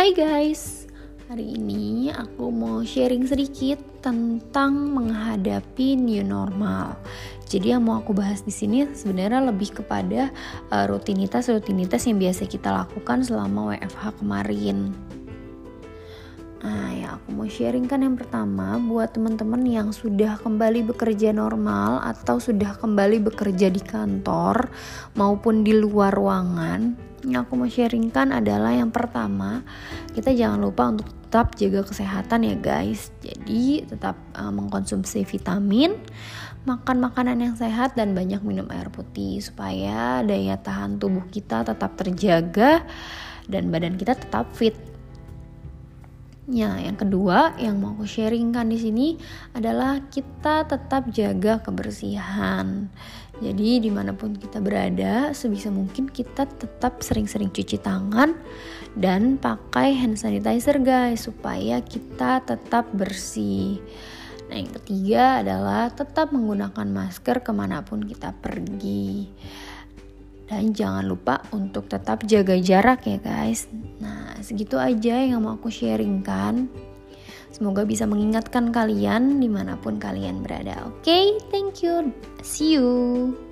Hai guys, hari ini aku mau sharing sedikit tentang menghadapi new normal. Jadi yang mau aku bahas di sini sebenarnya lebih kepada uh, rutinitas-rutinitas yang biasa kita lakukan selama WFH kemarin. Nah, ya aku mau sharing kan yang pertama buat teman-teman yang sudah kembali bekerja normal atau sudah kembali bekerja di kantor maupun di luar ruangan. Yang aku mau sharingkan adalah yang pertama, kita jangan lupa untuk tetap jaga kesehatan ya guys. Jadi tetap uh, mengkonsumsi vitamin, makan makanan yang sehat dan banyak minum air putih supaya daya tahan tubuh kita tetap terjaga dan badan kita tetap fit Ya, yang kedua yang mau aku sharingkan di sini adalah kita tetap jaga kebersihan. Jadi di mana pun kita berada, sebisa mungkin kita tetap sering-sering cuci tangan dan pakai hand sanitizer guys supaya kita tetap bersih. Nah yang ketiga adalah tetap menggunakan masker ke mana pun kita pergi. Dan jangan lupa untuk tetap jaga jarak ya guys. Nah, segitu aja yang mau aku sharingkan. Semoga bisa mengingatkan kalian di mana pun kalian berada. Oke, okay? thank you. See you.